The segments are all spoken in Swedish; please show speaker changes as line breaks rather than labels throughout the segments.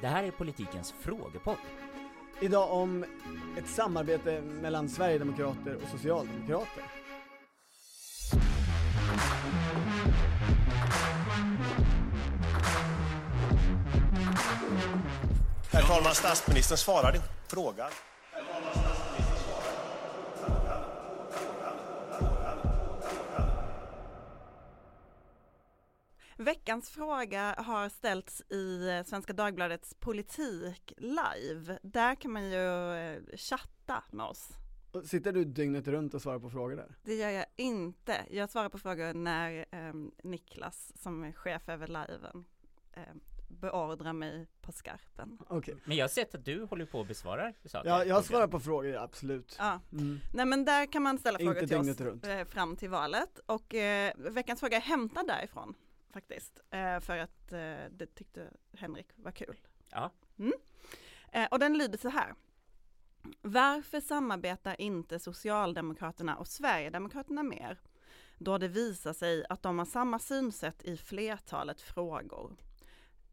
Det här är politikens frågepodd.
Idag om ett samarbete mellan Sverigedemokrater och Socialdemokrater.
Herr talman, statsministern svarar din
Veckans fråga har ställts i eh, Svenska Dagbladets Politik live. Där kan man ju eh, chatta med oss.
Sitter du dygnet runt och svarar på frågor där?
Det gör jag inte. Jag svarar på frågor när eh, Niklas, som är chef över liven, eh, beordrar mig på skarpen.
Okej.
Men jag har sett att du håller på och besvarar saker.
Ja, jag svarar på frågor, ja, absolut.
Ja.
Mm.
Nej men där kan man ställa
Inte
frågor till oss
runt.
eh, fram till valet och eh, veckans fråga är hämtad därifrån faktiskt. Eh, för att eh, det tyckte Henrik var kul.
Ja.
Mm. Eh, och den lyder så här. Varför samarbetar inte Socialdemokraterna och Sverigedemokraterna mer? Då det visar sig att de har samma synsätt i flertalet frågor.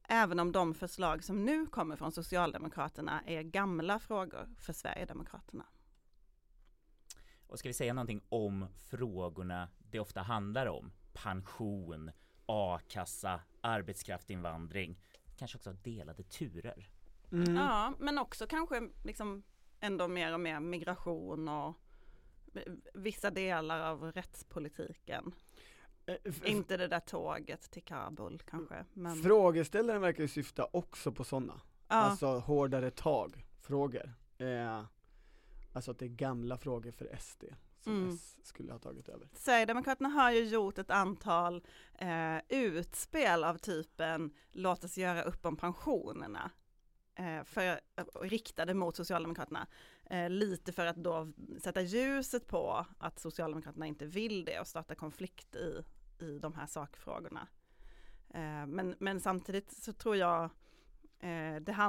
Även om de förslag som nu kommer från Socialdemokraterna är gamla frågor för Sverigedemokraterna.
Och ska vi säga någonting om frågorna det ofta handlar om? Pension, a-kassa, arbetskraftsinvandring, kanske också delade turer.
Mm.
Ja, men också kanske liksom ändå mer och mer migration och vissa delar av rättspolitiken.
Eh, f-
Inte det där tåget till Kabul kanske. Men,
Frågeställaren verkar ju syfta också på sådana,
ja,
alltså hårdare tag, frågor. Eh, alltså att det är gamla frågor för SD som
Mm.
S skulle ha tagit över.
Sverigedemokraterna har ju gjort ett antal eh, utspel av typen låt oss göra upp om pensionerna. Eh, för, riktade mot Socialdemokraterna. Eh, lite för att då sätta ljuset på att Socialdemokraterna inte vill det och starta konflikt i, i de här sakfrågorna. Eh, men, men samtidigt så tror jag eh,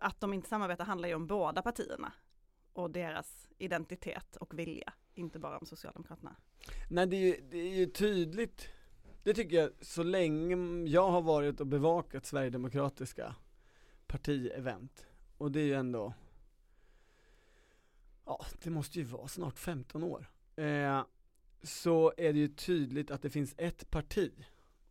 att de inte samarbetar handlar ju om båda partierna och deras identitet och vilja, inte bara om Socialdemokraterna.
Nej det är, ju, det är ju tydligt, det tycker jag, så länge jag har varit och bevakat Sverigedemokratiska partievent, och det är ju ändå, ja det måste ju vara snart 15 år, eh, så är det ju tydligt att det finns ett parti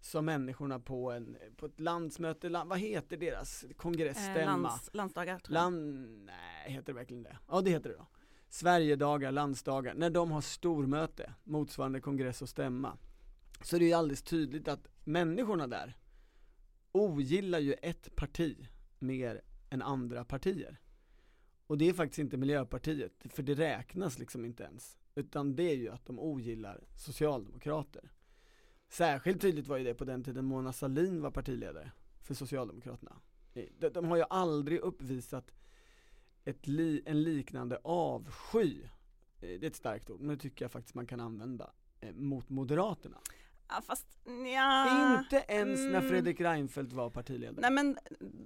som människorna på, en, på ett landsmöte, land, vad heter deras kongressstämma?
Eh, lands, landsdagar tror jag.
Land, nej heter det verkligen det? Ja det heter det då. Sverigedagar, landsdagar, när de har stormöte, motsvarande kongress och stämma, så det är ju alldeles tydligt att människorna där ogillar ju ett parti mer än andra partier. Och det är faktiskt inte Miljöpartiet, för det räknas liksom inte ens. Utan det är ju att de ogillar Socialdemokrater. Särskilt tydligt var ju det på den tiden Mona Sahlin var partiledare för Socialdemokraterna. De, de har ju aldrig uppvisat ett li, en liknande avsky, eh, det är ett starkt ord, men det tycker jag faktiskt man kan använda, eh, mot Moderaterna.
Ja, fast ja.
Inte ens när
mm.
Fredrik Reinfeldt var partiledare.
Nej men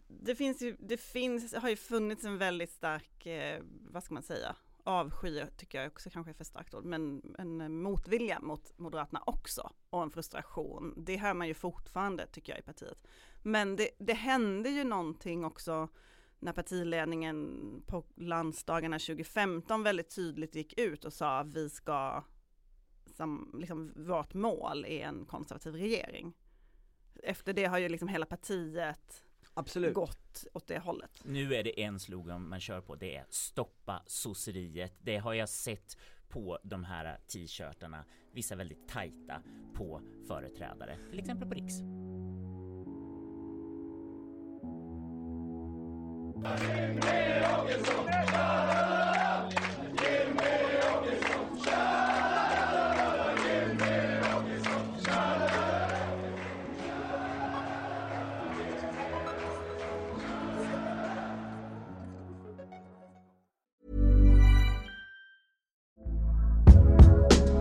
det finns ju, det finns, har ju funnits en väldigt stark, eh, vad ska man säga, avsky tycker jag också kanske är för starkt ord, men en motvilja mot Moderaterna också och en frustration. Det hör man ju fortfarande tycker jag i partiet. Men det, det hände ju någonting också när partiledningen på landsdagarna 2015 väldigt tydligt gick ut och sa att vi ska, som, liksom, vårt mål är en konservativ regering. Efter det har ju liksom hela partiet
Absolut.
gått åt det hållet.
Nu är det en slogan man kör på, det är stoppa sosseriet. Det har jag sett på de här t-shirtarna, vissa väldigt tajta på företrädare, till exempel på Riks. Primero que son.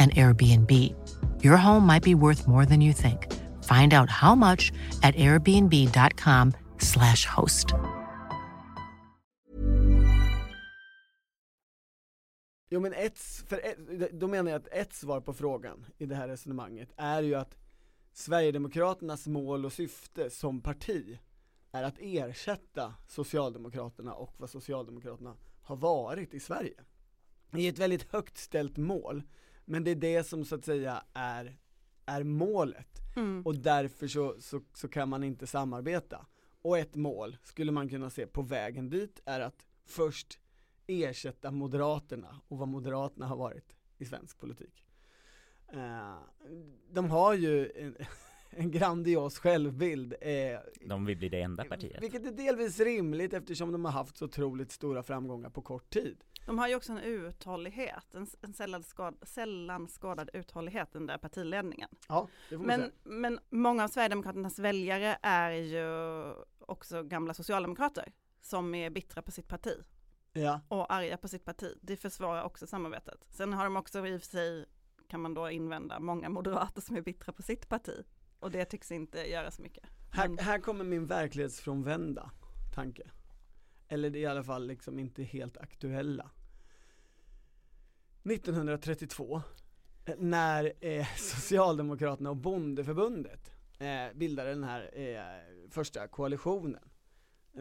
and Airbnb. Your home might be worth more than you think. Find out how much at airbnb.com slash host.
Jo men ett, för ett, då menar jag att ett svar på frågan i det här resonemanget är ju att Sverigedemokraternas mål och syfte som parti är att ersätta Socialdemokraterna och vad Socialdemokraterna har varit i Sverige. Det är ett väldigt högt ställt mål, men det är det som så att säga är, är målet.
Mm.
Och därför så, så, så kan man inte samarbeta. Och ett mål, skulle man kunna se på vägen dit, är att först ersätta Moderaterna och vad Moderaterna har varit i svensk politik. Uh, de har ju en, en grandios självbild. Eh,
de vill bli det enda partiet.
Vilket är delvis rimligt eftersom de har haft så otroligt stora framgångar på kort tid.
De har ju också en uthållighet, en, en sällan, skad, sällan skadad uthållighet, den där partiledningen.
Ja,
men, men många av Sverigedemokraternas väljare är ju också gamla socialdemokrater som är bittra på sitt parti
ja.
och arga på sitt parti. Det försvarar också samarbetet. Sen har de också i och för sig, kan man då invända, många moderater som är bittra på sitt parti. Och det tycks inte göra så mycket.
Här, här kommer min verklighetsfrånvända tanke. Eller det är i alla fall liksom inte helt aktuella. 1932 eh, när eh, Socialdemokraterna och Bondeförbundet eh, bildade den här eh, första koalitionen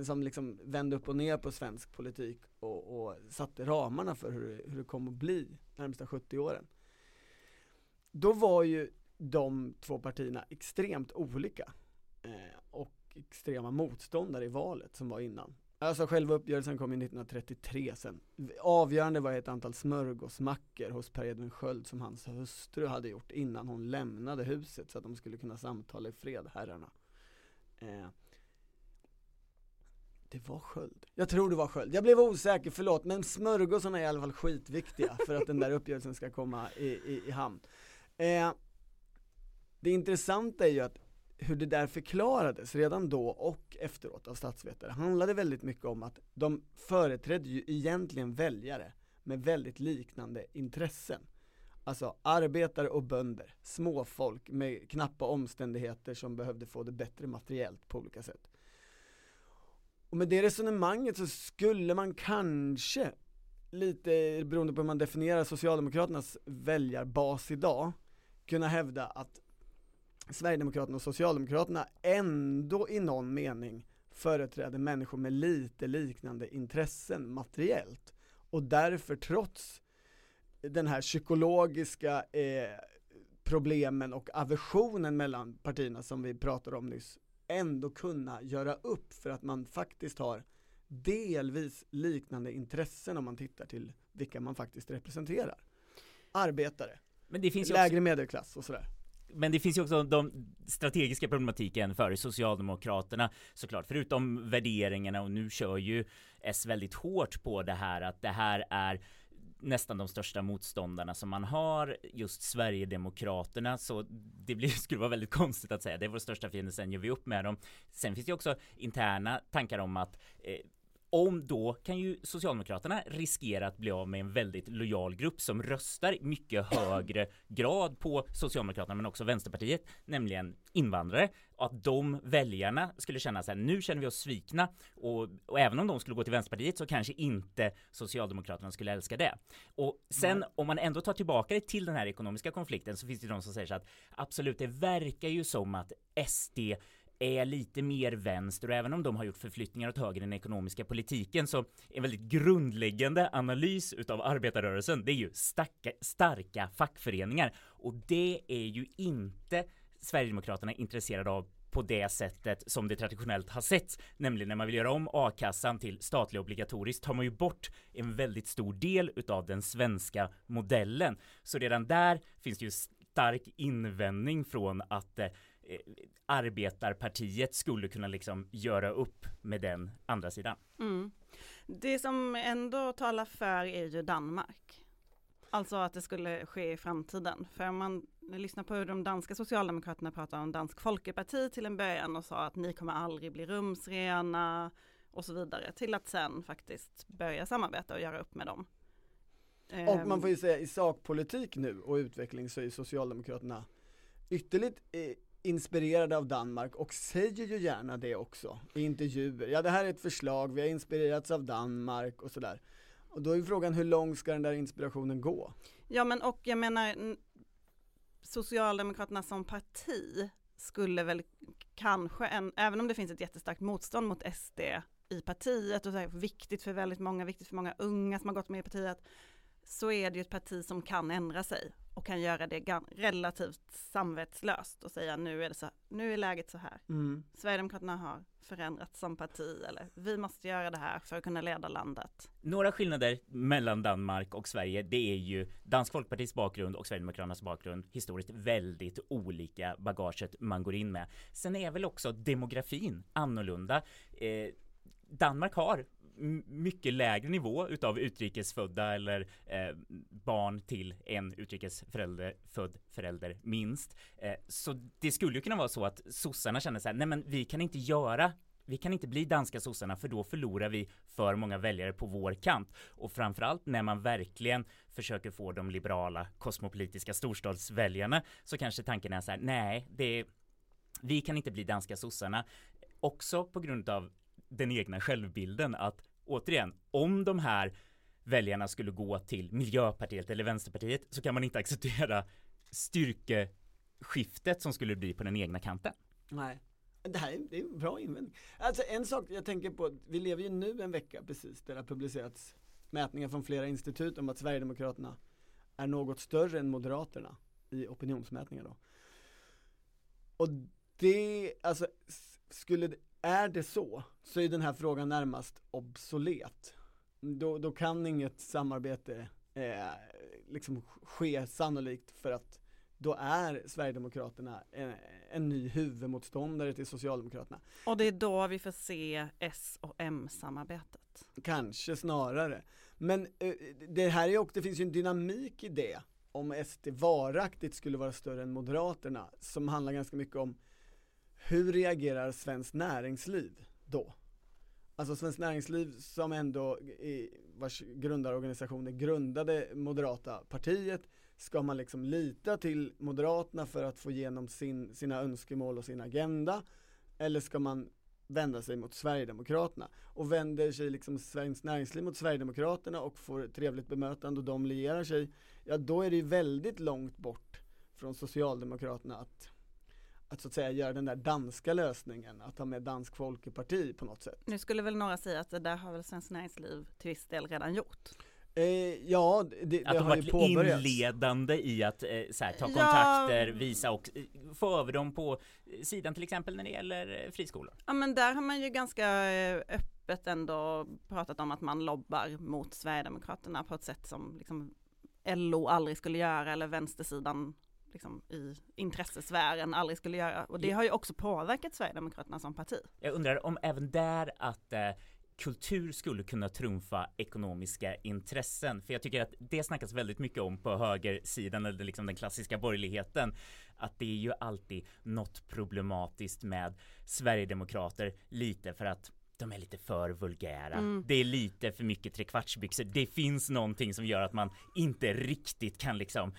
som liksom vände upp och ner på svensk politik och, och satte ramarna för hur, hur det kom att bli de närmsta 70 åren. Då var ju de två partierna extremt olika eh, och extrema motståndare i valet som var innan. Alltså själva uppgörelsen kom ju 1933 sen. Avgörande var ett antal smörgåsmackor hos Per Edvin Sköld som hans hustru hade gjort innan hon lämnade huset så att de skulle kunna samtala i fred, herrarna. Eh, det var Sköld. Jag tror det var Sköld. Jag blev osäker, förlåt, men smörgåsarna är i alla fall skitviktiga för att den där uppgörelsen ska komma i, i, i hamn. Eh, det intressanta är ju att hur det där förklarades redan då och efteråt av statsvetare handlade väldigt mycket om att de företrädde ju egentligen väljare med väldigt liknande intressen. Alltså arbetare och bönder, småfolk med knappa omständigheter som behövde få det bättre materiellt på olika sätt. Och med det resonemanget så skulle man kanske, lite beroende på hur man definierar Socialdemokraternas väljarbas idag, kunna hävda att Sverigedemokraterna och Socialdemokraterna ändå i någon mening företräder människor med lite liknande intressen materiellt och därför trots den här psykologiska eh, problemen och aversionen mellan partierna som vi pratade om nyss ändå kunna göra upp för att man faktiskt har delvis liknande intressen om man tittar till vilka man faktiskt representerar. Arbetare, lägre
också,
medelklass och sådär
men det finns ju också de strategiska problematiken för Socialdemokraterna såklart. Förutom värderingarna och nu kör ju S väldigt hårt på det här att det här är nästan de största motståndarna som man har just Sverigedemokraterna så det blir, skulle vara väldigt konstigt att säga det är vår största fiende sen gör vi upp med dem. Sen finns det också interna tankar om att eh, om då kan ju Socialdemokraterna riskera att bli av med en väldigt lojal grupp som röstar mycket högre grad på Socialdemokraterna men också Vänsterpartiet, nämligen invandrare. Och att de väljarna skulle känna så här, nu känner vi oss svikna och, och även om de skulle gå till Vänsterpartiet så kanske inte Socialdemokraterna skulle älska det. Och sen om man ändå tar tillbaka det till den här ekonomiska konflikten så finns det de som säger så att absolut, det verkar ju som att SD är lite mer vänster och även om de har gjort förflyttningar åt höger i den ekonomiska politiken så en väldigt grundläggande analys utav arbetarrörelsen det är ju starka, starka fackföreningar och det är ju inte Sverigedemokraterna intresserade av på det sättet som det traditionellt har sett, nämligen när man vill göra om a-kassan till statlig obligatoriskt, tar man ju bort en väldigt stor del utav den svenska modellen. Så redan där finns det ju stark invändning från att eh, arbetarpartiet skulle kunna liksom göra upp med den andra sidan.
Mm. Det som ändå talar för är ju Danmark. Alltså att det skulle ske i framtiden. För om man lyssnar på hur de danska socialdemokraterna pratar om Dansk Folkeparti till en början och sa att ni kommer aldrig bli rumsrena och så vidare till att sen faktiskt börja samarbeta och göra upp med dem.
Och man får ju säga i sakpolitik nu och utveckling så är Socialdemokraterna ytterligt eh, inspirerade av Danmark och säger ju gärna det också i intervjuer. Ja det här är ett förslag, vi har inspirerats av Danmark och sådär. Och då är frågan hur långt ska den där inspirationen gå?
Ja men och jag menar Socialdemokraterna som parti skulle väl kanske, en, även om det finns ett jättestarkt motstånd mot SD i partiet och så här, viktigt för väldigt många, viktigt för många unga som har gått med i partiet, så är det ju ett parti som kan ändra sig och kan göra det relativt samvetslöst och säga nu är det så, nu är läget så här. Mm. Sverigedemokraterna har förändrats som parti eller vi måste göra det här för att kunna leda landet.
Några skillnader mellan Danmark och Sverige det är ju Dansk Folkpartis bakgrund och Sverigedemokraternas bakgrund historiskt väldigt olika bagaget man går in med. Sen är väl också demografin annorlunda. Eh, Danmark har mycket lägre nivå utav utrikesfödda eller eh, barn till en utrikesförälder född förälder minst. Eh, så det skulle ju kunna vara så att sossarna känner så här, nej men vi kan inte göra vi kan inte bli danska sossarna för då förlorar vi för många väljare på vår kant. Och framförallt när man verkligen försöker få de liberala kosmopolitiska storstadsväljarna så kanske tanken är så här, nej, det, vi kan inte bli danska sossarna. Också på grund av den egna självbilden att återigen, om de här väljarna skulle gå till Miljöpartiet eller Vänsterpartiet så kan man inte acceptera styrkeskiftet som skulle bli på den egna kanten.
Nej. Det här är, det är en bra invändning. Alltså en sak jag tänker på, vi lever ju nu en vecka precis där det har publicerats mätningar från flera institut om att Sverigedemokraterna är något större än Moderaterna i opinionsmätningar då. Och det, alltså skulle, är det så, så är den här frågan närmast obsolet. Då, då kan inget samarbete eh, liksom ske sannolikt för att då är Sverigedemokraterna en, en ny huvudmotståndare till Socialdemokraterna.
Och det är då vi får se S och M-samarbetet.
Kanske snarare. Men eh, det här är också, det finns ju en dynamik i det om SD varaktigt skulle vara större än Moderaterna som handlar ganska mycket om hur reagerar svenskt näringsliv då? Alltså svenskt näringsliv som ändå, i, vars grundarorganisationer grundade Moderata partiet, ska man liksom lita till Moderaterna för att få igenom sin, sina önskemål och sin agenda? Eller ska man vända sig mot Sverigedemokraterna? Och vänder sig liksom svenskt näringsliv mot Sverigedemokraterna och får trevligt bemötande och de lierar sig, ja då är det ju väldigt långt bort från Socialdemokraterna att att så att säga göra den där danska lösningen, att ha med Dansk Folkeparti på något sätt.
Nu skulle väl några säga att det där har väl Svenskt Näringsliv till viss del redan gjort.
Eh, ja, det, det
att de
har ju påbörjats.
inledande i att eh, här, ta kontakter, ja. visa och eh, få över dem på sidan till exempel när det gäller eh, friskolor.
Ja men där har man ju ganska eh, öppet ändå pratat om att man lobbar mot Sverigedemokraterna på ett sätt som liksom LO aldrig skulle göra eller vänstersidan liksom, i intressesfären aldrig skulle göra. Och det har ju också påverkat Sverigedemokraterna som parti.
Jag undrar om även där att eh, kultur skulle kunna trumfa ekonomiska intressen. För jag tycker att det snackas väldigt mycket om på högersidan eller liksom den klassiska borgerligheten. Att det är ju alltid något problematiskt med Sverigedemokrater lite för att de är lite för vulgära. Mm. Det är lite för mycket trekvartsbyxor. Det finns någonting som gör att man inte riktigt kan liksom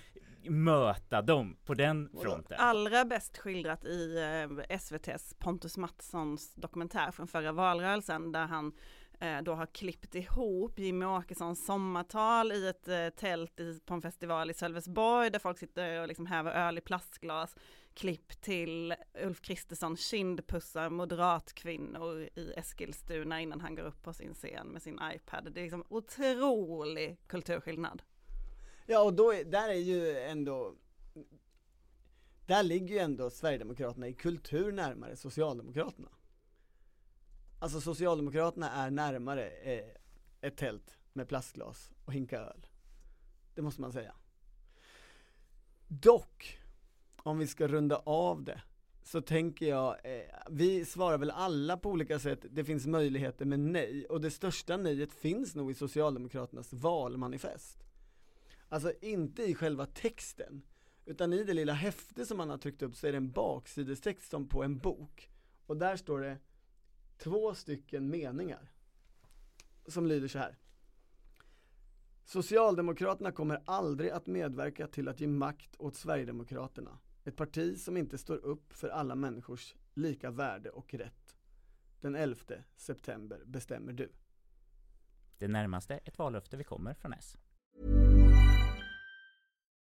möta dem på den fronten.
Allra bäst skildrat i eh, SVTs Pontus Mattssons dokumentär från förra valrörelsen där han eh, då har klippt ihop Jimmie Åkessons sommartal i ett eh, tält på en festival i Sölvesborg där folk sitter och liksom häver öl i plastglas. Klipp till Ulf Kristersson kindpussar moderatkvinnor i Eskilstuna innan han går upp på sin scen med sin iPad. Det är liksom otrolig kulturskillnad.
Ja och då, där är ju ändå där ligger ju ändå Sverigedemokraterna i kultur närmare Socialdemokraterna. Alltså Socialdemokraterna är närmare eh, ett tält med plastglas och hinka öl. Det måste man säga. Dock, om vi ska runda av det, så tänker jag, eh, vi svarar väl alla på olika sätt, det finns möjligheter med nej, och det största nejet finns nog i Socialdemokraternas valmanifest. Alltså inte i själva texten, utan i det lilla häfte som man har tryckt upp så är det en baksidestext som på en bok. Och där står det två stycken meningar. Som lyder så här. Socialdemokraterna kommer aldrig att medverka till att ge makt åt Sverigedemokraterna. Ett parti som inte står upp för alla människors lika värde och rätt. Den 11 september bestämmer du.
Det närmaste ett vallöfte vi kommer från S.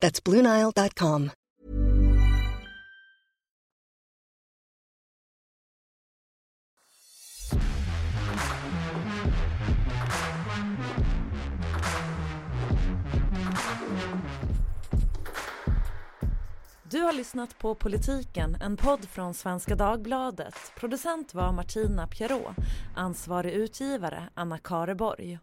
That's BlueNile.com.
Du har lyssnat på Politiken, en podd från Svenska Dagbladet. Producent var Martina Pierrot, ansvarig utgivare Anna Kareborg.